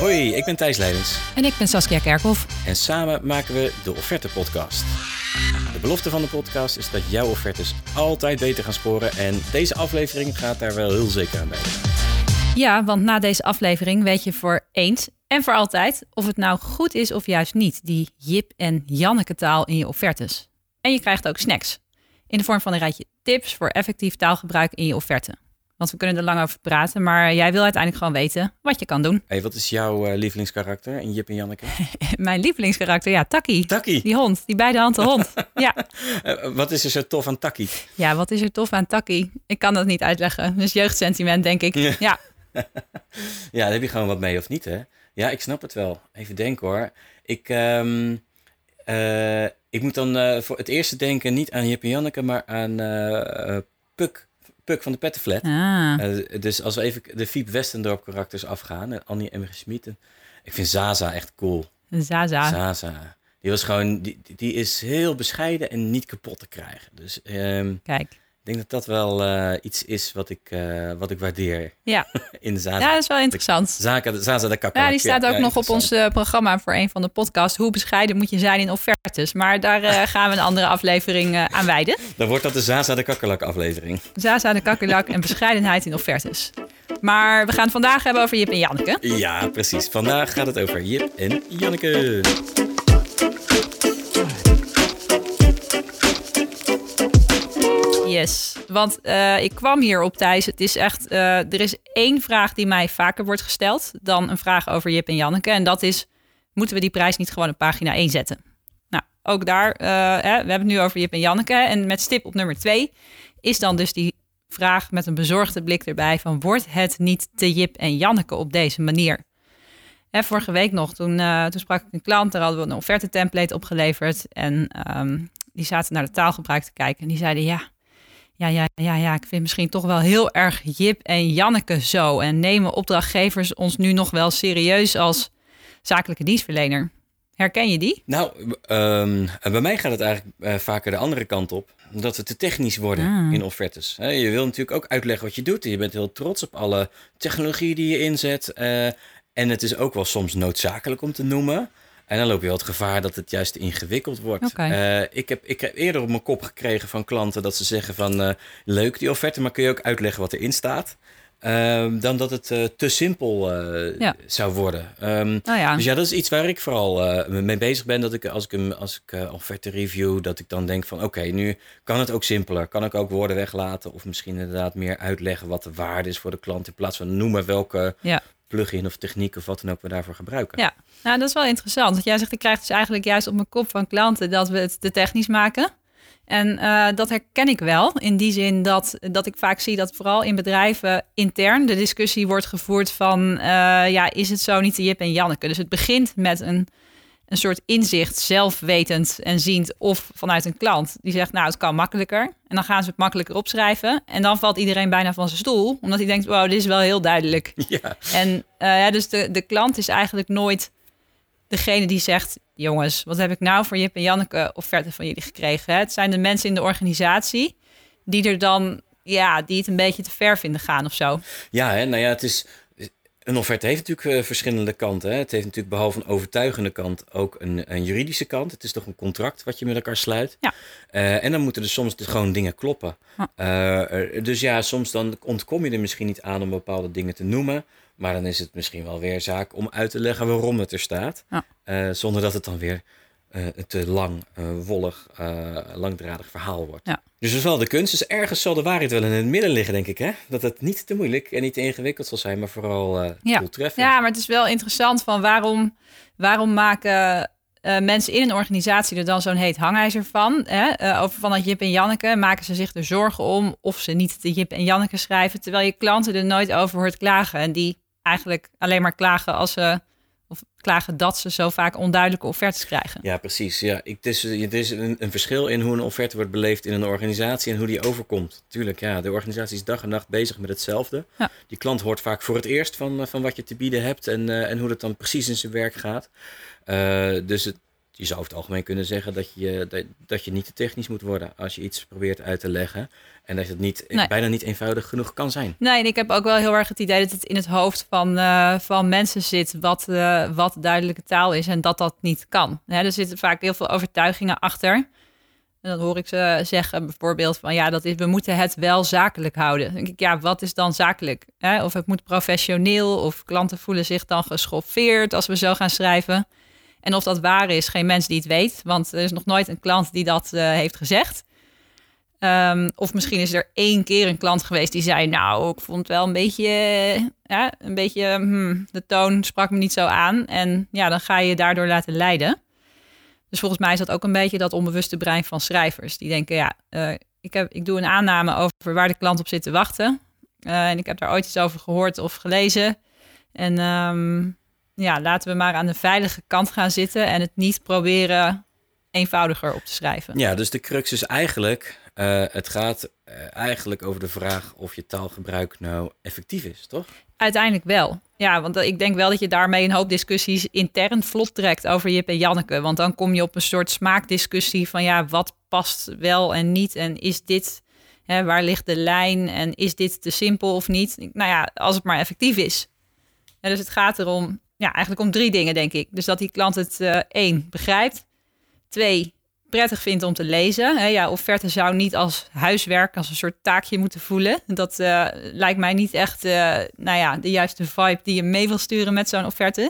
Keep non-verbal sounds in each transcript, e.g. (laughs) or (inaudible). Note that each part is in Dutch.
Hoi, ik ben Thijs Leidens En ik ben Saskia Kerkhoff. en samen maken we de Offerte Podcast. De belofte van de podcast is dat jouw offertes altijd beter gaan scoren en deze aflevering gaat daar wel heel zeker aan bij. Ja, want na deze aflevering weet je voor eens en voor altijd of het nou goed is of juist niet, die Jip en Janneke taal in je offertes. En je krijgt ook snacks. In de vorm van een rijtje tips voor effectief taalgebruik in je offerte. Want we kunnen er lang over praten, maar jij wil uiteindelijk gewoon weten wat je kan doen. Hey, wat is jouw eh, lievelingskarakter in Jip en Janneke? (laughs) Mijn lievelingskarakter, ja, Taki. Taki. Die hond, die beide handen hond. (laughs) Ja. Eh, wat is er zo tof aan Taki? ja, wat is er tof aan Taki? Ik kan dat niet uitleggen. Dus jeugdsentiment, denk ik. Ja. Ja. (laughs) Ja, daar heb je gewoon wat mee of niet, hè? Ja, ik snap het wel. Even denken hoor. Ik, ehm, eh, ik moet dan voor het eerste denken niet aan Jip en Janneke, maar aan Puk, Puk van de Pettenflat. Ah. Eh, dus als we even de Fiep Westendorp karakters afgaan, en Annie M. Smit. Ik vind Zaza echt cool. Zaza. Zaza. Die was gewoon, die, die- die is heel bescheiden en niet kapot te krijgen. Dus ehm, Kijk. Ik denk dat dat wel eh, iets is wat ik, eh, wat ik waardeer Ja. (laughs) in Zaza. ja, dat is wel interessant. Zaza, Zaza de kakker. Ja, die staat ook nog op ons eh, programma voor een van de podcasts. Hoe bescheiden moet je zijn in offertes? Maar daar (laughs) gaan we een andere aflevering aan wijden. Dan wordt dat de Zaza de kakkerlak aflevering. Zaza de kakkerlak en (laughs) bescheidenheid in offertes. Maar we gaan het vandaag hebben over Jip en Janneke. Ja, precies. Vandaag gaat het over Jip en Janneke. Yes, want eh, ik kwam hier op Thijs. Het is echt, eh, er is één vraag die mij vaker wordt gesteld dan een vraag over Jip en Janneke. En dat is, moeten we die prijs niet gewoon op pagina 1 zetten? Nou, ook daar, eh, hè, we hebben het nu over Jip en Janneke. En met stip op nummer 2 is dan dus die vraag met een bezorgde blik erbij van... wordt het niet te Jip en Janneke op deze manier? Hè, vorige week nog, toen, toen sprak ik een klant, daar hadden we een offerte template opgeleverd. En ehm, die zaten naar de taalgebruik te kijken en die zeiden ja... Ja, ja, ja, ja, ik vind misschien toch wel heel erg Jip en Janneke zo. En nemen opdrachtgevers ons nu nog wel serieus als zakelijke dienstverlener? Herken je die? Nou, ehm, bij mij gaat het eigenlijk eh, vaker de andere kant op. Dat we te technisch worden Ah. in offertes. Je wil natuurlijk ook uitleggen wat je doet. Je bent heel trots op alle technologie die je inzet. eh, en het is ook wel soms noodzakelijk om te noemen. En dan loop je wel het gevaar dat het juist ingewikkeld wordt. Eh, ik, heb, ik heb eerder op mijn kop gekregen van klanten dat ze zeggen van... eh, leuk die offerte, maar kun je ook uitleggen wat erin staat? Ehm, dan dat het eh, te simpel Ja. zou worden. Ehm, Nou ja, dus ja, dat is iets waar ik vooral mee bezig ben. Dat ik als ik hem als ik offerte review, dat ik dan denk van oké, nu kan het ook simpeler. Kan ik ook woorden weglaten of misschien inderdaad meer uitleggen wat de waarde is voor de klant in plaats van noemen welke Ja. Plugin of techniek of wat dan ook we daarvoor gebruiken. ja. Nou, dat is wel interessant. Want jij zegt, ik krijg dus eigenlijk juist op mijn kop van klanten dat we het te technisch maken. En eh, dat herken ik wel. In die zin dat, dat ik vaak zie dat vooral in bedrijven intern de discussie wordt gevoerd van... eh, ja, is het zo niet de Jip en Janneke? Dus het begint met een, een soort inzicht, zelfwetend en ziend... of vanuit een klant die zegt, nou, het kan makkelijker. En dan gaan ze het makkelijker opschrijven. En dan valt iedereen bijna van zijn stoel. Omdat hij denkt, wow, dit is wel heel duidelijk. (laughs) Ja, En eh, ja, dus de, de klant is eigenlijk nooit degene die zegt... jongens, wat heb ik nou voor Jip en Janneke offerte van jullie gekregen? Het zijn de mensen in de organisatie die er dan... ja, die het een beetje te ver vinden gaan of zo. ja hè, nou ja, het is. Een offerte heeft natuurlijk eh, verschillende kanten. Hè. Het heeft natuurlijk behalve een overtuigende kant ook een, een juridische kant. Het is toch een contract wat je met elkaar sluit. Ja. Eh, en dan moeten er soms dus gewoon dingen kloppen. Eh, dus ja, soms dan ontkom je er misschien niet aan om bepaalde dingen te noemen. Maar dan is het misschien wel weer zaak om uit te leggen waarom het er staat. Ja. Zonder dat het dan weer eh, een te lang, eh, wollig, eh, langdradig verhaal wordt. Ja. Dus dat is wel de kunst. Dus ergens zal de waarheid wel in het midden liggen, denk ik. Hè? Dat het niet te moeilijk en niet te ingewikkeld zal zijn, maar vooral eh Ja. doeltreffend. Ja, maar het is wel interessant van waarom, waarom maken eh, mensen in een organisatie er dan zo'n heet hangijzer van? Hè? Eh, over van dat Jip en Janneke maken ze zich er zorgen om of ze niet de Jip en Janneke schrijven, terwijl je klanten er nooit over hoort klagen en die eigenlijk alleen maar klagen als ze of klagen dat ze zo vaak onduidelijke offertes krijgen. Ja, precies. Ja, ik, het is, er is een, een verschil in hoe een offerte wordt beleefd in een organisatie en hoe die overkomt. Tuurlijk, ja, de organisatie is dag en nacht bezig met hetzelfde. Ja. Die klant hoort vaak voor het eerst van, eh, van wat je te bieden hebt en, eh, en hoe dat dan precies in zijn werk gaat. Eh, dus het, je zou over het algemeen kunnen zeggen dat je, dat, dat je niet te technisch moet worden als je iets probeert uit te leggen. En dat het niet, Nee. bijna niet eenvoudig genoeg kan zijn. Nee, en ik heb ook wel heel erg het idee dat het in het hoofd van, eh, van mensen zit wat, eh, wat duidelijke taal is en dat dat niet kan. Hè, er zitten vaak heel veel overtuigingen achter. En dan hoor ik ze zeggen bijvoorbeeld van ja, dat is, we moeten het wel zakelijk houden. Dan denk ik, ja, wat is dan zakelijk? Hè? Of het moet professioneel, of klanten voelen zich dan geschoffeerd als we zo gaan schrijven. En of dat waar is, geen mens die het weet, want er is nog nooit een klant die dat eh, heeft gezegd. Ehm, of misschien is er één keer een klant geweest die zei: Nou, ik vond wel een beetje. eh, een beetje. hmm, de toon sprak me niet zo aan. En ja, dan ga je je daardoor laten leiden. Dus volgens mij is dat ook een beetje dat onbewuste brein van schrijvers. Die denken: Ja, eh, ik, heb, ik doe een aanname over waar de klant op zit te wachten. En ik heb daar ooit iets over gehoord of gelezen. En ehm, ja, laten we maar aan de veilige kant gaan zitten en het niet proberen eenvoudiger op te schrijven. Ja, dus de crux is eigenlijk, eh, het gaat eh, eigenlijk over de vraag of je taalgebruik nou effectief is, toch? Uiteindelijk wel. Ja, want ik denk wel dat je daarmee een hoop discussies intern vlot trekt over Jip en Janneke. Want dan kom je op een soort smaakdiscussie van ja, wat past wel en niet. En is dit, hè, waar ligt de lijn? En is dit te simpel of niet? Nou ja, als het maar effectief is. En dus het gaat erom, ja, eigenlijk om drie dingen, denk ik. Dus dat die klant het eh, één begrijpt. Twee, prettig vindt om te lezen. Hè, ja, offerte zou niet als huiswerk, als een soort taakje moeten voelen. Dat eh, lijkt mij niet echt eh, nou ja, de juiste vibe die je mee wil sturen met zo'n offerte.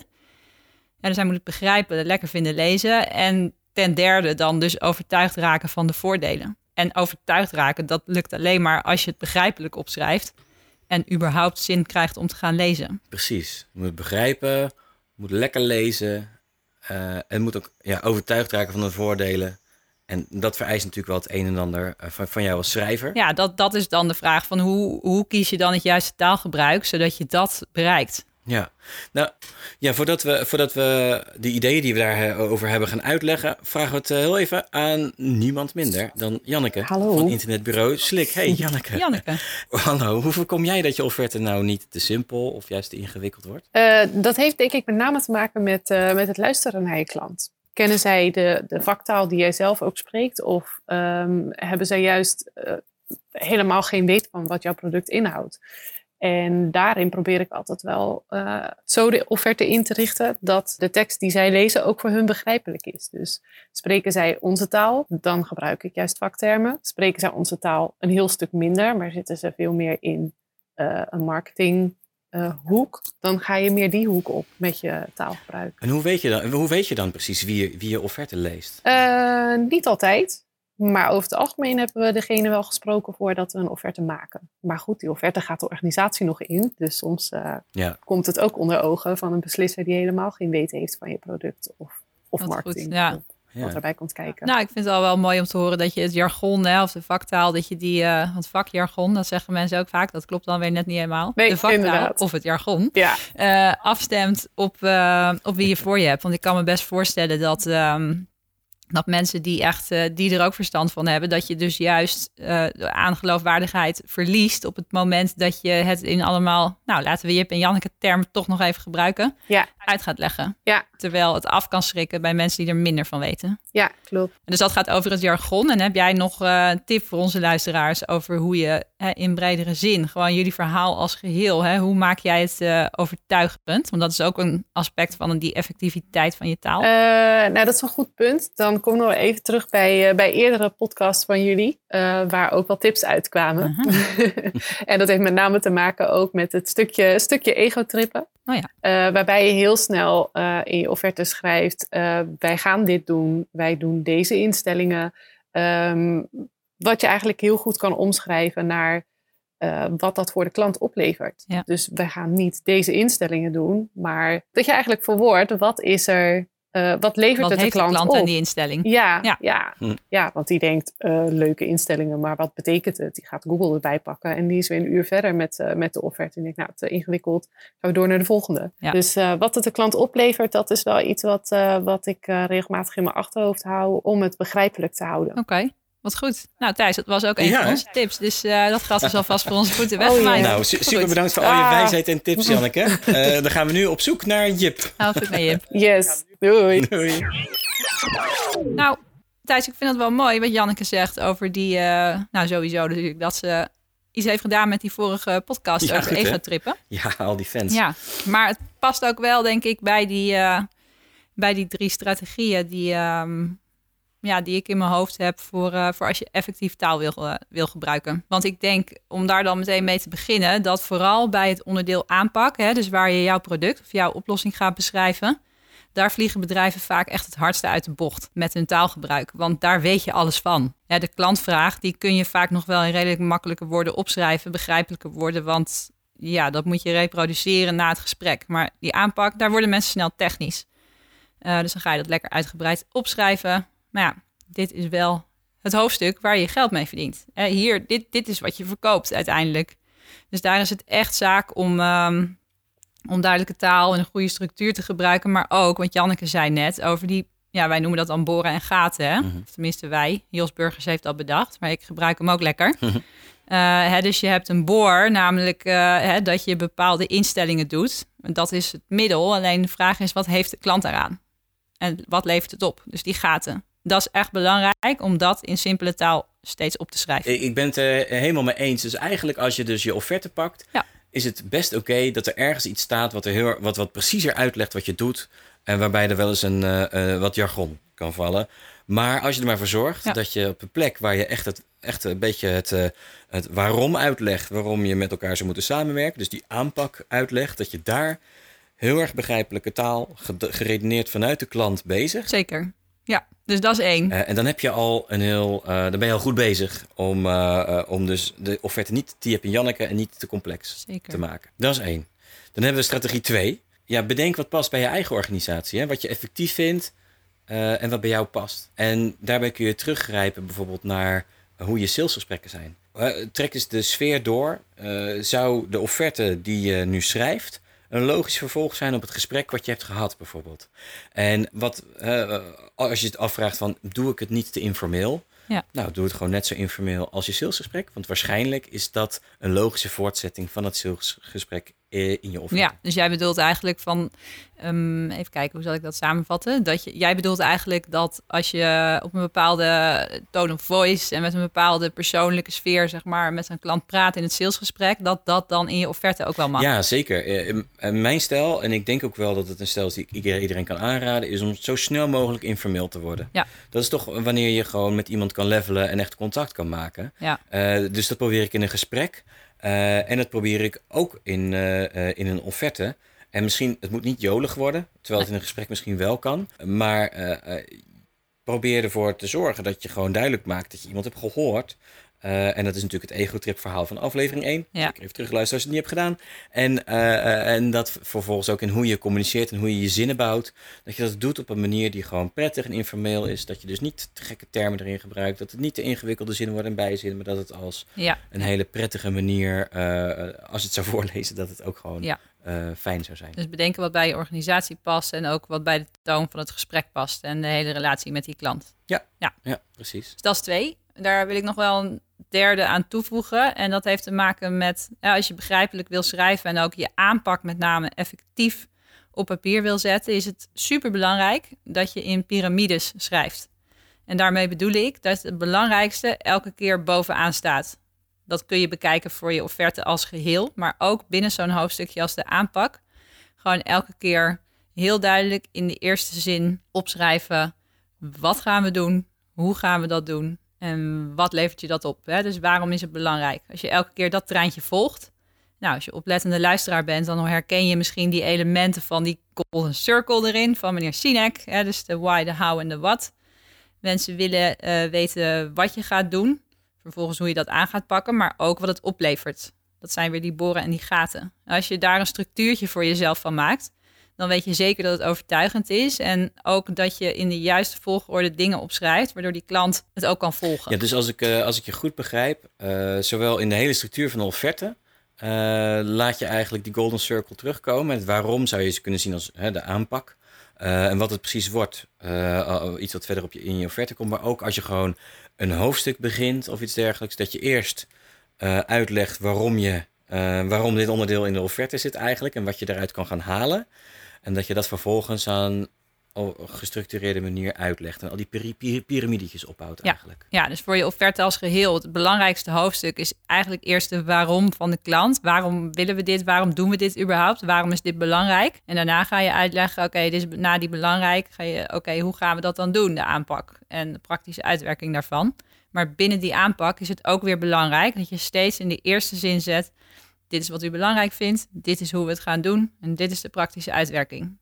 En dus hij moet het begrijpen, lekker vinden lezen. En ten derde dan dus overtuigd raken van de voordelen. En overtuigd raken, dat lukt alleen maar als je het begrijpelijk opschrijft. En überhaupt zin krijgt om te gaan lezen. Precies. Je moet begrijpen, moet lekker lezen eh, en moet ook ja, overtuigd raken van de voordelen. En dat vereist natuurlijk wel het een en ander eh, van, van jou als schrijver. Ja, dat, dat is dan de vraag van hoe, hoe kies je dan het juiste taalgebruik, zodat je dat bereikt. Ja, nou ja, voordat we, voordat we de ideeën die we daarover hebben gaan uitleggen, vragen we het eh, heel even aan niemand minder dan Janneke Hallo. van internetbureau Slik. Hey (laughs) Janneke. Janneke. (laughs) Hallo, hoe voorkom jij dat je offerte nou niet te simpel of juist te ingewikkeld wordt? Eh, dat heeft denk ik met name te maken met, eh, met het luisteren naar je klant. Kennen zij de, de vaktaal die jij zelf ook spreekt? Of ehm, hebben zij juist eh, helemaal geen weet van wat jouw product inhoudt? En daarin probeer ik altijd wel eh, zo de offerte in te richten dat de tekst die zij lezen ook voor hun begrijpelijk is. Dus spreken zij onze taal, dan gebruik ik juist vaktermen. Spreken zij onze taal een heel stuk minder, maar zitten ze veel meer in eh, een marketing eh, hoek, dan ga je meer die hoek op met je taalgebruik. En hoe weet je dan, hoe weet je dan precies wie je, wie je offerte leest? Niet altijd, maar over het algemeen hebben we degene wel gesproken voordat we een offerte maken. Maar goed, die offerte gaat de organisatie nog in, dus soms eh, Ja, komt het ook onder ogen van een beslisser die helemaal geen weet heeft van je product of, of marketing. goed, ja. of ja. Wat erbij komt kijken. Nou, ik vind het al wel mooi om te horen dat je het jargon hè, of de vaktaal, dat je die, eh want vakjargon, dat zeggen mensen ook vaak, dat klopt dan weer net niet helemaal. Nee, de vaktaal inderdaad. of het jargon. ja, eh, afstemt op, eh, op wie je voor je hebt. Want ik kan me best voorstellen dat, ehm, dat mensen die echt eh, die er ook verstand van hebben, dat je dus juist eh, de aangeloofwaardigheid verliest op het moment dat je het in allemaal, nou laten we Jip en Janneke term toch nog even gebruiken, ja, uit gaat leggen. Ja. Terwijl het af kan schrikken bij mensen die er minder van weten. ja, klopt. Dus dat gaat over het jargon. En heb jij nog eh, een tip voor onze luisteraars over hoe je hè, in bredere zin, gewoon jullie verhaal als geheel, hè, hoe maak jij het overtuigend? Want dat is ook een aspect van die effectiviteit van je taal. Nou, dat is een goed punt. Dan kom ik nog even terug bij, eh, bij eerdere podcasts van jullie, eh, waar ook wel tips uitkwamen. (laughs) en dat heeft met name te maken ook met het stukje, stukje ego-trippen. Oh ja. Eh, waarbij je heel snel in je offerte schrijft, wij gaan dit doen, wij doen deze instellingen. Ehm, wat je eigenlijk heel goed kan omschrijven naar wat dat voor de klant oplevert. Ja. Dus wij gaan niet deze instellingen doen, maar dat je eigenlijk verwoordt, wat is er, eh, wat levert Wat het de heeft de klant, klant op? aan die instelling? Ja, Ja. ja. Ja. Hm. want die denkt, eh, leuke instellingen, maar wat betekent het? Die gaat Google erbij pakken en die is weer een uur verder met, eh, met de offerte. En denkt, nou, te ingewikkeld, gaan we door naar de volgende. Ja. Dus eh, wat het de klant oplevert, dat is wel iets wat, eh, wat ik eh, regelmatig in mijn achterhoofd hou om het begrijpelijk te houden. Oké, wat goed. Nou Thijs, dat was ook een Ja, van onze tips. Dus eh, dat gaat dus alvast voor onze voeten (laughs) Oh, weggemaakt. ja. Nou, su- super Goed. bedankt voor al je Ah. wijsheid en tips, Janneke. (laughs) Eh, dan gaan we nu op zoek naar Jip. Nou, goed mee Jip. (laughs) Yes, doei! Doei. Nou, Thijs, ik vind het wel mooi wat Janneke zegt over die... Uh, nou, sowieso natuurlijk dat ze iets heeft gedaan met die vorige podcast Ja, over egotrippen. Ja, al die fans. Ja, maar het past ook wel, denk ik, bij die, eh, bij die drie strategieën die, ehm, ja, die ik in mijn hoofd heb voor, eh, voor als je effectief taal wil, eh, wil gebruiken. Want ik denk, om daar dan meteen mee te beginnen, dat vooral bij het onderdeel aanpak, hè, dus waar je jouw product of jouw oplossing gaat beschrijven, daar vliegen bedrijven vaak echt het hardste uit de bocht met hun taalgebruik. Want daar weet je alles van. Ja, de klantvraag, die kun je vaak nog wel in redelijk makkelijke woorden opschrijven, begrijpelijke woorden, want ja, dat moet je reproduceren na het gesprek. Maar die aanpak, daar worden mensen snel technisch. Eh, dus dan ga je dat lekker uitgebreid opschrijven. Maar ja, dit is wel het hoofdstuk waar je geld mee verdient. Eh, hier, dit, dit is wat je verkoopt uiteindelijk. Dus daar is het echt zaak om, ehm, om duidelijke taal en een goede structuur te gebruiken. Maar ook, want Janneke zei net over die, ja, wij noemen dat dan boren en gaten. Hè? Mhm. Of tenminste wij. Jos Burgers heeft dat bedacht, maar ik gebruik hem ook lekker. (laughs) Eh, hè, dus je hebt een boor, namelijk eh, hè, dat je bepaalde instellingen doet. Dat is het middel. Alleen de vraag is, wat heeft de klant daaraan? En wat levert het op? Dus die gaten. Dat is echt belangrijk om dat in simpele taal steeds op te schrijven. Ik ben het er helemaal mee eens. Dus eigenlijk als je dus je offerte pakt, Ja. is het best oké dat er ergens iets staat wat, er heel, wat, wat preciezer uitlegt wat je doet. En waarbij er wel eens een, eh, eh, wat jargon kan vallen. Maar als je er maar voor zorgt Ja. dat je op een plek waar je echt, het, echt een beetje het, eh, het waarom uitlegt, waarom je met elkaar zou moeten samenwerken, dus die aanpak uitlegt, dat je daar heel erg begrijpelijke taal, geredeneerd vanuit de klant bezig. Zeker. Ja, dus dat is één. Eh, en dan heb je al een heel, eh, dan ben je al goed bezig om, eh, om dus de offerte niet te Jip en Janneke en niet te complex Zeker. te maken. Dat is één. Dan hebben we strategie twee. Ja, bedenk wat past bij je eigen organisatie. Hè? Wat je effectief vindt en wat bij jou past. En daarbij kun je teruggrijpen bijvoorbeeld naar hoe je salesgesprekken zijn. Trek eens de sfeer door. Zou de offerte die je nu schrijft een logisch vervolg zijn op het gesprek wat je hebt gehad bijvoorbeeld? En wat, eh, als je het afvraagt van, doe ik het niet te informeel? Ja. Nou, doe het gewoon net zo informeel als je salesgesprek. Want waarschijnlijk is dat een logische voortzetting van het salesgesprek in je offerte. Ja, dus jij bedoelt eigenlijk van, ehm, even kijken, hoe zal ik dat samenvatten? Dat je, jij bedoelt eigenlijk dat als je op een bepaalde tone of voice en met een bepaalde persoonlijke sfeer, zeg maar, met een klant praat in het salesgesprek, dat dat dan in je offerte ook wel mag. Ja, zeker. Eh, Mijn stijl, en ik denk ook wel dat het een stijl is die ik iedereen iedereen kan aanraden, is om zo snel mogelijk informeel te worden. Ja. Dat is toch wanneer je gewoon met iemand kan levelen en echt contact kan maken. Ja. Eh, dus dat probeer ik in een gesprek. Eh, en dat probeer ik ook in, eh, eh, in een offerte. En misschien, het moet niet jolig worden, terwijl het in een gesprek misschien wel kan. Maar probeer ervoor te zorgen dat je gewoon duidelijk maakt dat je iemand hebt gehoord. Eh, en dat is natuurlijk het ego-trip verhaal van aflevering 1. Ja. Ik even terugluisteren als je het niet hebt gedaan. En, eh, eh, en dat vervolgens ook in hoe je communiceert en hoe je je zinnen bouwt. Dat je dat doet op een manier die gewoon prettig en informeel is. Dat je dus niet te gekke termen erin gebruikt. Dat het niet te ingewikkelde zinnen worden en bijzinnen. Maar dat het als Ja, een hele prettige manier, als je het zou (laughs) voorlezen, dat het ook gewoon Ja. fijn zou zijn. dus bedenken wat bij je organisatie past en ook wat bij de toon van het gesprek past en de hele relatie met die klant. Ja, precies. Dus dat is twee. Daar wil ik nog wel een derde aan toevoegen. En dat heeft te maken met ja, als je begrijpelijk wil schrijven en ook je aanpak met name effectief op papier wil zetten, is het super belangrijk dat je in piramides schrijft. En daarmee bedoel ik dat het belangrijkste elke keer bovenaan staat. Dat kun je bekijken voor je offerte als geheel, maar ook binnen zo'n hoofdstukje als de aanpak. Gewoon elke keer heel duidelijk in de eerste zin opschrijven: wat gaan we doen? Hoe gaan we dat doen? En wat levert je dat op? Hè? Dus waarom is het belangrijk? Als je elke keer dat treintje volgt. Nou, als je oplettende luisteraar bent, dan herken je misschien die elementen van die golden circle erin van meneer Sinek. Hè? Dus de why, de how en de what. Mensen willen eh, weten wat je gaat doen. Vervolgens hoe je dat aan gaat pakken, maar ook wat het oplevert. Dat zijn weer die boren en die gaten. Als je daar een structuurtje voor jezelf van maakt, dan weet je zeker dat het overtuigend is. En ook dat je in de juiste volgorde dingen opschrijft, waardoor die klant het ook kan volgen. Ja, dus als ik, eh, als ik je goed begrijp, eh, zowel in de hele structuur van de offerte, eh, laat je eigenlijk die golden circle terugkomen. En waarom zou je ze kunnen zien als hè, de aanpak. En wat het precies wordt, iets wat verder op je, in je offerte komt. Maar ook als je gewoon een hoofdstuk begint of iets dergelijks, dat je eerst uitlegt waarom, je, waarom dit onderdeel in de offerte zit eigenlijk en wat je daaruit kan gaan halen. En dat je dat vervolgens aan gestructureerde manier uitlegt. En al die piramidetjes opbouwt Ja. eigenlijk. Ja, dus voor je offerte als geheel, het belangrijkste hoofdstuk is eigenlijk eerst de waarom van de klant. Waarom willen we dit? Waarom doen we dit überhaupt? Waarom is dit belangrijk? En daarna ga je uitleggen, oké, dit is na die belangrijk, ga je, oké, hoe gaan we dat dan doen, de aanpak en de praktische uitwerking daarvan. Maar binnen die aanpak is het ook weer belangrijk dat je steeds in de eerste zin zet, dit is wat u belangrijk vindt, dit is hoe we het gaan doen en dit is de praktische uitwerking.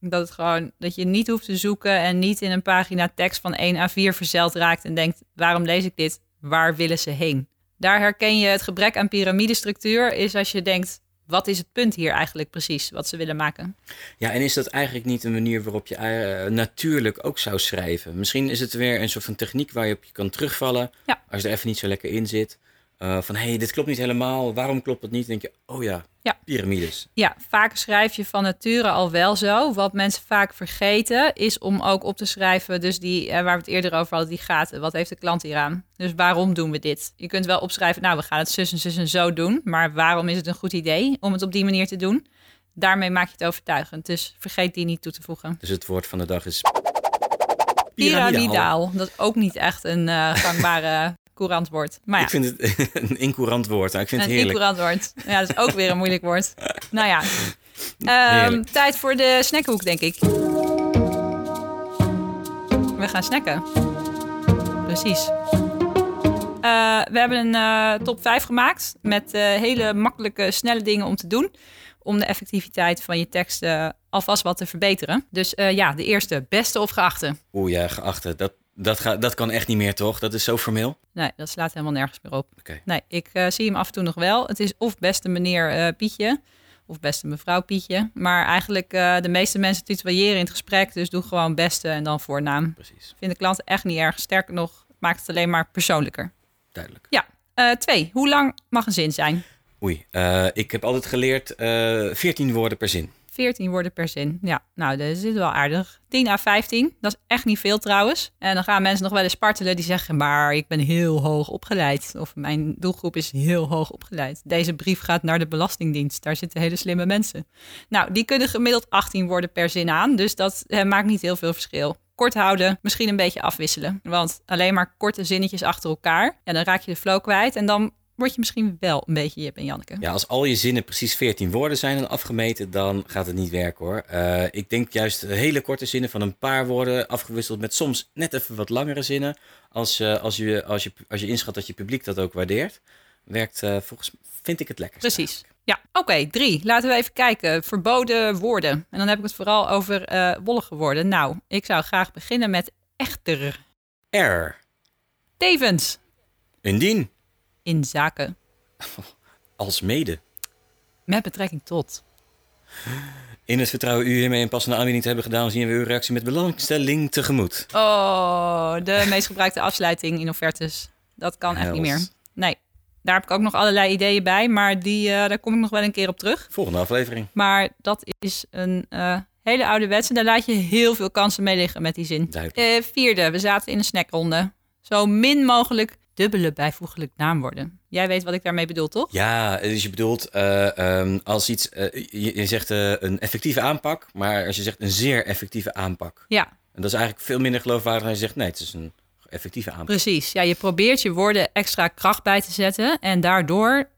Dat, het gewoon, dat je niet hoeft te zoeken en niet in een pagina tekst van 1 à 4 verzeld raakt en denkt: waarom lees ik dit? Waar willen ze heen? Daar herken je het gebrek aan piramidestructuur, is als je denkt: wat is het punt hier eigenlijk precies wat ze willen maken? Ja, en is dat eigenlijk niet een manier waarop je eh, natuurlijk ook zou schrijven? Misschien is het weer een soort van techniek waar je op je kan terugvallen. Ja. Als je er even niet zo lekker in zit. Eh, van hé, hey, dit klopt niet helemaal. Waarom klopt het niet? Dan denk je, oh ja, Ja. piramides. Ja, vaak schrijf je van nature al wel zo. Wat mensen vaak vergeten is om ook op te schrijven, dus die eh, waar we het eerder over hadden, die gaten. Wat heeft de klant hier aan? Dus waarom doen we dit? Je kunt wel opschrijven, nou, we gaan het zus en zus en zo doen. Maar waarom is het een goed idee om het op die manier te doen? Daarmee maak je het overtuigend. Dus vergeet die niet toe te voegen. Dus het woord van de dag is Piramidaal. Dat is ook niet echt een eh, gangbare courant woord. Maar ja, Ik vind het (laughs) een incourant woord. Nou, ik vind het een heerlijk. incourant woord. Ja, dat is ook weer een moeilijk woord. Nou ja, Ehm, tijd voor de snackhoek, denk ik. We gaan snacken. Precies. Eh, we hebben een eh, top 5 gemaakt met eh, hele makkelijke, snelle dingen om te doen. Om de effectiviteit van je tekst eh, alvast wat te verbeteren. Dus ja, de eerste, beste of geachte. Oeh ja, geachte. Dat, dat, gaat, dat kan echt niet meer, toch? Dat is zo formeel. Nee, dat slaat helemaal nergens meer op. Oké. Nee, ik eh, zie hem af en toe nog wel. Het is of beste meneer eh, Pietje of beste mevrouw Pietje. Maar eigenlijk eh, de meeste mensen tutoyeren in het gesprek. Dus doe gewoon beste en dan voornaam. Precies. Vinden klanten echt niet erg. Sterker nog, maakt het alleen maar persoonlijker. Duidelijk. Eh, twee, hoe lang mag een zin zijn? Oei, ik heb altijd geleerd eh 14 woorden per zin. 14 woorden per zin. Ja, nou, dat is wel aardig. 10 à 15, dat is echt niet veel trouwens. En dan gaan mensen nog wel eens spartelen die zeggen... maar ik ben heel hoog opgeleid. Of mijn doelgroep is heel hoog opgeleid. Deze brief gaat naar de Belastingdienst. Daar zitten hele slimme mensen. Nou, die kunnen gemiddeld 18 woorden per zin aan. Dus dat eh, maakt niet heel veel verschil. Kort houden, misschien een beetje afwisselen. Want alleen maar korte zinnetjes achter elkaar... Ja, dan raak je de flow kwijt en dan word je misschien wel een beetje Jip en Janneke. Ja, als al je zinnen precies 14 woorden zijn en afgemeten, dan gaat het niet werken hoor. Eh, ik denk juist hele korte zinnen van een paar woorden, afgewisseld met soms net even wat langere zinnen. Als, eh, als, je, als, je, als je inschat dat je publiek dat ook waardeert, werkt eh, volgens vind ik het lekker. Precies. Ja, oké, drie. Laten we even kijken. Verboden woorden. En dan heb ik het vooral over wollige woorden. Nou, ik zou graag beginnen met echter. R. Tevens. Indien. In zaken. (laughs) Als mede. Met betrekking tot. In het vertrouwen u hiermee een passende aanbieding te hebben gedaan, zien we uw reactie met belangstelling tegemoet. Oh, de (laughs) meest gebruikte afsluiting in offertes. Dat kan echt niet meer. Nee. Daar heb ik ook nog allerlei ideeën bij, maar die, eh, daar kom ik nog wel een keer op terug. Volgende aflevering. Maar dat is een eh, hele ouderwetse. Daar laat je heel veel kansen mee liggen met die zin. Eh, vierde, we zaten in een snackronde. Zo min mogelijk dubbele bijvoeglijk naamwoorden. Jij weet wat ik daarmee bedoel, toch? Ja, dus je bedoelt eh, ehm, als iets, eh, je, je zegt eh, een effectieve aanpak, maar als je zegt een zeer effectieve aanpak. Ja, En dat is eigenlijk veel minder geloofwaardig dan als je zegt nee, het is een effectieve aanpak. precies. Ja, je probeert je woorden extra kracht bij te zetten en daardoor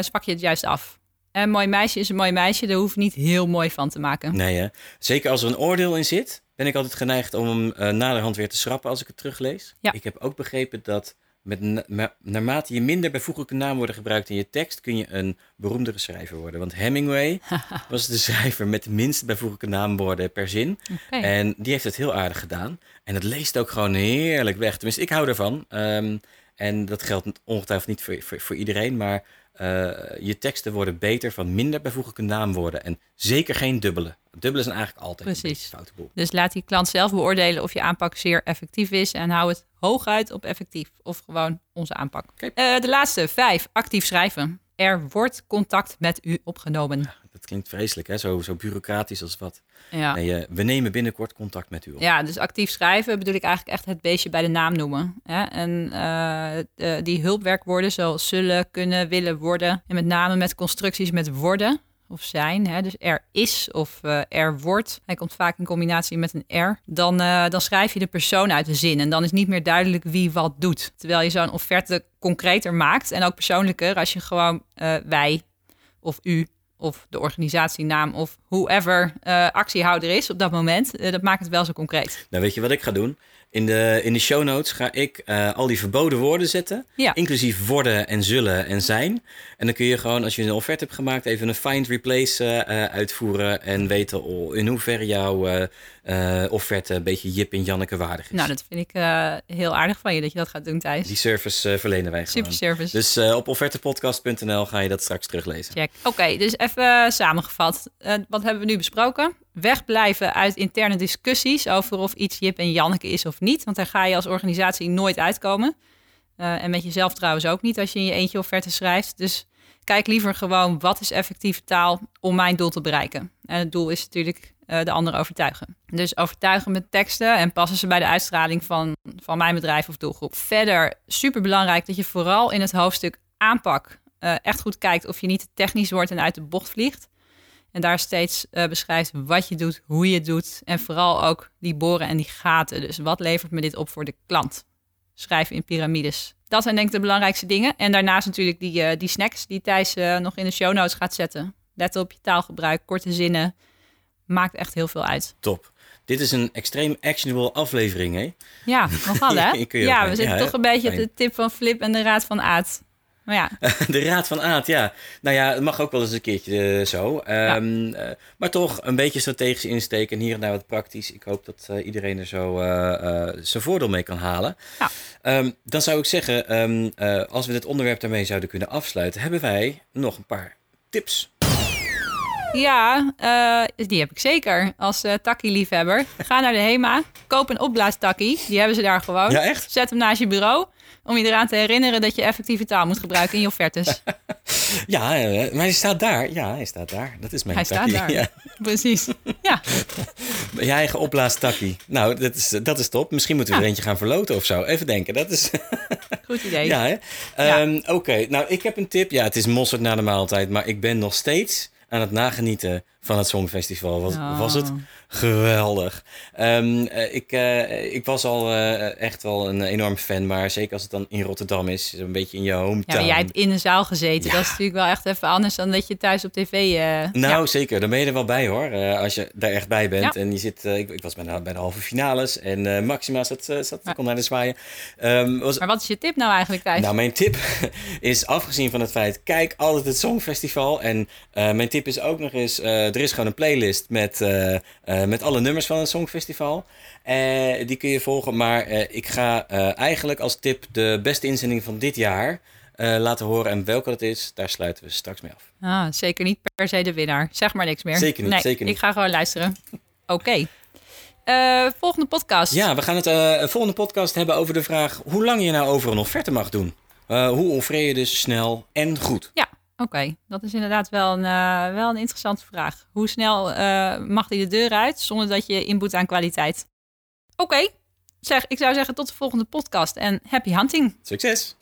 spak je het juist af. Een mooi meisje is een mooi meisje, daar hoef je niet heel mooi van te maken. Nee, hè? Zeker als er een oordeel in zit, ben ik altijd geneigd om hem naderhand weer te schrappen als ik het teruglees. Ja. Ik heb ook begrepen dat met na- ma- naarmate je minder bijvoeglijke naamwoorden gebruikt in je tekst, kun je een beroemdere schrijver worden. Want Hemingway (laughs) was de schrijver met de minste bijvoeglijke naamwoorden per zin. En die heeft het heel aardig gedaan. En het leest ook gewoon heerlijk weg. Tenminste, ik hou ervan. Ehm, en dat geldt ongetwijfeld niet voor, voor, voor iedereen. Maar eh, je teksten worden beter van minder bijvoeglijke naamwoorden. En zeker geen dubbele. Dubbele zijn eigenlijk altijd Precies. een foute boel. Dus laat die klant zelf beoordelen of je aanpak zeer effectief is. En hou het hooguit op effectief. Of gewoon onze aanpak. Oké. Eh, de laatste, vijf. Actief schrijven. Er wordt contact met u opgenomen. Dat klinkt vreselijk, hè? Zo, zo bureaucratisch als wat. Ja. Nee, eh, we nemen binnenkort contact met u op. ja, dus actief schrijven bedoel ik eigenlijk echt het beestje bij de naam noemen. Hè? En eh, de- die hulpwerkwoorden zoals zullen, kunnen, willen, worden. En met name met constructies met worden. Of zijn, hè, dus er is of uh, er wordt, hij komt vaak in combinatie met een er, dan, uh, dan schrijf je de persoon uit de zin. En dan is niet meer duidelijk wie wat doet. Terwijl je zo'n offerte concreter maakt en ook persoonlijker als je gewoon uh, wij of u of de organisatienaam of whoever actiehouder is op dat moment. dat maakt het wel zo concreet. Nou, weet je wat ik ga doen? In de, in de show notes ga ik uh, al die verboden woorden zetten. Ja. Inclusief worden en zullen en zijn. En dan kun je gewoon, als je een offerte hebt gemaakt, even een find replace uh, uitvoeren. En weten in hoeverre jouw uh, offerte een beetje Jip en Janneke waardig is. Nou, dat vind ik heel aardig van je dat je dat gaat doen, Thijs. Die service verlenen wij gewoon. Super service. Dus op offertepodcast.nl ga je dat straks teruglezen. Check. Oké, dus even samengevat. wat hebben we nu besproken? wegblijven uit interne discussies over of iets Jip en Janneke is of niet. Want daar ga je als organisatie nooit uitkomen. En met jezelf trouwens ook niet als je in je eentje offerte schrijft. Dus kijk liever gewoon wat is effectieve taal om mijn doel te bereiken. En het doel is natuurlijk de ander overtuigen. Dus overtuigen met teksten en passen ze bij de uitstraling van, van mijn bedrijf of doelgroep. Verder super belangrijk dat je vooral in het hoofdstuk aanpak uh, echt goed kijkt of je niet technisch wordt en uit de bocht vliegt. En daar steeds uh, beschrijft wat je doet, hoe je het doet. En vooral ook die boren en die gaten. Dus wat levert me dit op voor de klant? Schrijven in piramides. Dat zijn denk ik de belangrijkste dingen. En daarnaast natuurlijk die, uh, die snacks die Thijs nog in de show notes gaat zetten. Let op je taalgebruik, korte zinnen. Maakt echt heel veel uit. Top. Dit is een extreem actionable aflevering, hè? Ja, (laughs) nogal hè? ja, we zitten ja, toch een beetje op de tip van Flip en de raad van Aad. Maar ja. (laughs) de Raad van Aad, ja. Nou ja, het mag ook wel eens een keertje uh, zo. Um, ja. uh, maar toch een beetje strategisch insteken en hier en daar wat praktisch. Ik hoop dat uh, iedereen er zo zijn voordeel mee kan halen. Ja. Um, dan zou ik zeggen, um, als we dit onderwerp daarmee zouden kunnen afsluiten, hebben wij nog een paar tips. Ja, uh, die heb ik zeker. Als uh, takkie-liefhebber. Ga naar de HEMA. Koop een opblaastakkie. Die hebben ze daar gewoon. Ja, echt? Zet hem naast je bureau. Om je eraan te herinneren dat je effectieve taal moet gebruigen in je offertes. (laughs) ja, uh, maar hij staat daar. Ja, hij staat daar. Dat is mijn hij takkie. staat daar. Ja. (laughs) Precies. Ja. (laughs) je eigen opblaastakkie. Nou, dat is, dat is top. Misschien moeten we ja. er eentje gaan verloten of zo. Even denken. Dat is... Goed idee. Ja. Um, Oké, okay. nou, ik heb een tip. Ja, het is mosterd na de maaltijd. Maar ik ben nog steeds aan het nagenieten van het Songfestival. Was, oh. was het geweldig. Um, uh, ik, uh, ik was al uh, echt wel een enorm fan, maar zeker als het dan in Rotterdam is, een beetje in je hometown. Ja, maar jij hebt in een zaal gezeten. Ja. Dat is natuurlijk wel echt even anders dan dat je thuis op tv... nou, ja. zeker. Dan ben je er wel bij hoor. als je daar echt bij bent. Ja. En je zit... Ik, ik, was bij de, bij de halve finales en Maxima zat, zat kon naar de zwaaien. Um, was, maar wat is je tip nou eigenlijk, Thijs? Nou, mijn tip (laughs) is afgezien van het feit, kijk altijd het Songfestival. En mijn tip is ook nog eens, er is gewoon een playlist met, uh, uh, met alle nummers van het Songfestival. Uh, die kun je volgen. Maar ik ga eigenlijk als tip de beste inzending van dit jaar laten horen. En welke dat is, daar sluiten we straks mee af. Ah, zeker niet per se de winnaar. Zeg maar niks meer. Zeker niet. Nee, zeker niet. Ik ga gewoon luisteren. (laughs) Oké. Okay. volgende podcast. Ja, we gaan het volgende podcast hebben over de vraag hoe lang je nou over een offerte mag doen. hoe offereer je dus snel en goed? Ja. Oké, dat is inderdaad wel een, uh, wel een interessante vraag. Hoe snel uh, mag die de deur uit zonder dat je inboet aan kwaliteit? Oké, zeg, ik zou zeggen tot de volgende podcast en happy hunting. Succes!